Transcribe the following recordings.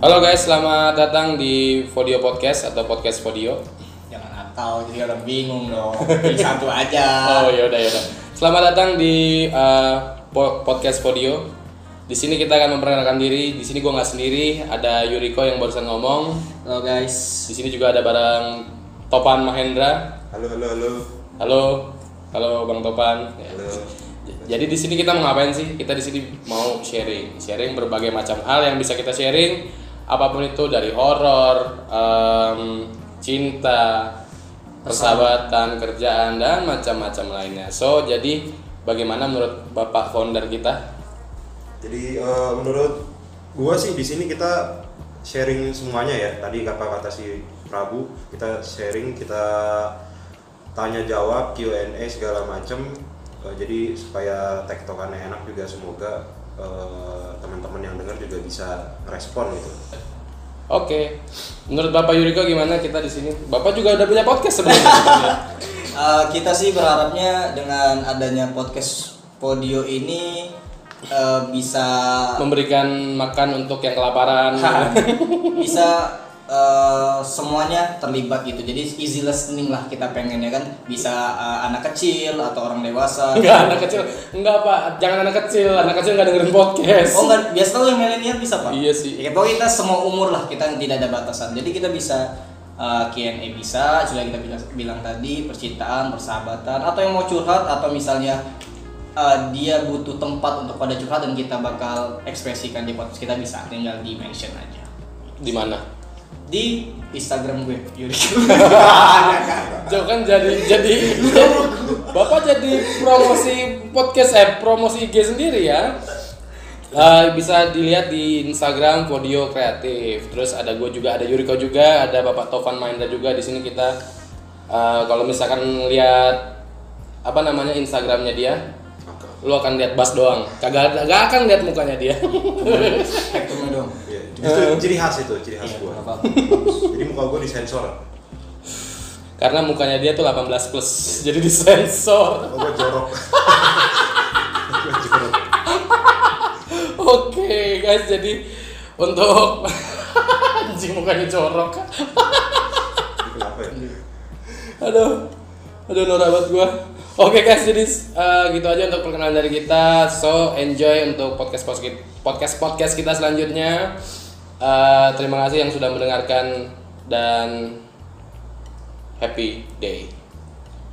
Halo guys, selamat datang di Vodio Podcast atau Podcast Vodio. Jangan atau jadi orang bingung dong. Pilih satu aja. Oh ya udah ya udah. Selamat datang di uh, po- Podcast Vodio. Di sini kita akan memperkenalkan diri. Di sini gua nggak sendiri, ada Yuriko yang barusan ngomong. Halo guys. Di sini juga ada bareng Topan Mahendra. Halo, halo, halo. Halo, halo Bang Topan. Halo. Jadi di sini kita mau ngapain sih? Kita di sini mau sharing, sharing berbagai macam hal yang bisa kita sharing, apa pun itu dari horor, em, cinta, persahabatan, kerjaan dan macam-macam lainnya. So jadi bagaimana menurut bapak founder kita? Jadi eh, menurut gua sih di sini kita sharing semuanya ya. Tadi kata kata si Prabu, kita sharing, kita tanya jawab, Q&A segala macam. Eh, jadi supaya tektokannya enak juga semoga eh, teman-teman yang dengar juga bisa respon gitu. Oke, menurut bapak Yuriko gimana kita di sini? Bapak juga udah punya podcast sebenarnya. Eh, kita sih berharapnya dengan adanya podcast Podio ini eh, bisa Memberikan makan untuk yang kelaparan. bisa eh, semuanya terlibat gitu. Jadi easy listening lah kita pengen ya kan. Bisa eh, anak kecil atau orang dewasa. Enggak anak kecil, enggak pak, jangan anak kecil, anak kecil nggak dengerin podcast. Oh enggak, biasa tuh yang milenial bisa pak? Iya sih. Ya, pokoknya kita semua umur lah, kita tidak ada batasan. Jadi kita bisa uh, Q&A bisa, sudah kita bilang, bilang tadi percintaan, persahabatan, atau yang mau curhat atau misalnya uh, dia butuh tempat untuk pada curhat dan kita bakal ekspresikan di podcast kita bisa, tinggal di mention aja Di mana? Di Instagram gue Yuri. Jauh kan jadi jadi Bapak jadi promosi podcast eh promosi IG sendiri ya. Eh, bisa dilihat di Instagram Podio Kreatif. Terus ada gue juga, ada Yuriko juga, ada Bapak Tovan Mahendra juga di sini kita eh, kalau misalkan lihat apa namanya Instagramnya dia, lu akan lihat bas doang. Kagak kagak akan lihat mukanya dia. Hektornya dong. Iya, itu ciri khas itu, ciri khas Iya, gua. apa Jadi muka gua disensor. Karena mukanya dia tuh 18 plus, jadi disensor. Oh, gua jorok. Oke guys, jadi untuk anjing mukanya jorok. Kenapa ya? Aduh, aduh norak banget gua. Oke guys, jadi eh, gitu aja untuk perkenalan dari kita. So enjoy untuk podcast podcast podcast kita selanjutnya. Eh, terima kasih yang sudah mendengarkan dan happy day.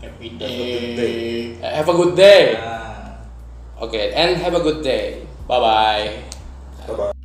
Happy day. Eh, Have a good day. Nah. Oke, and have a good day. Bye bye. Bye-bye.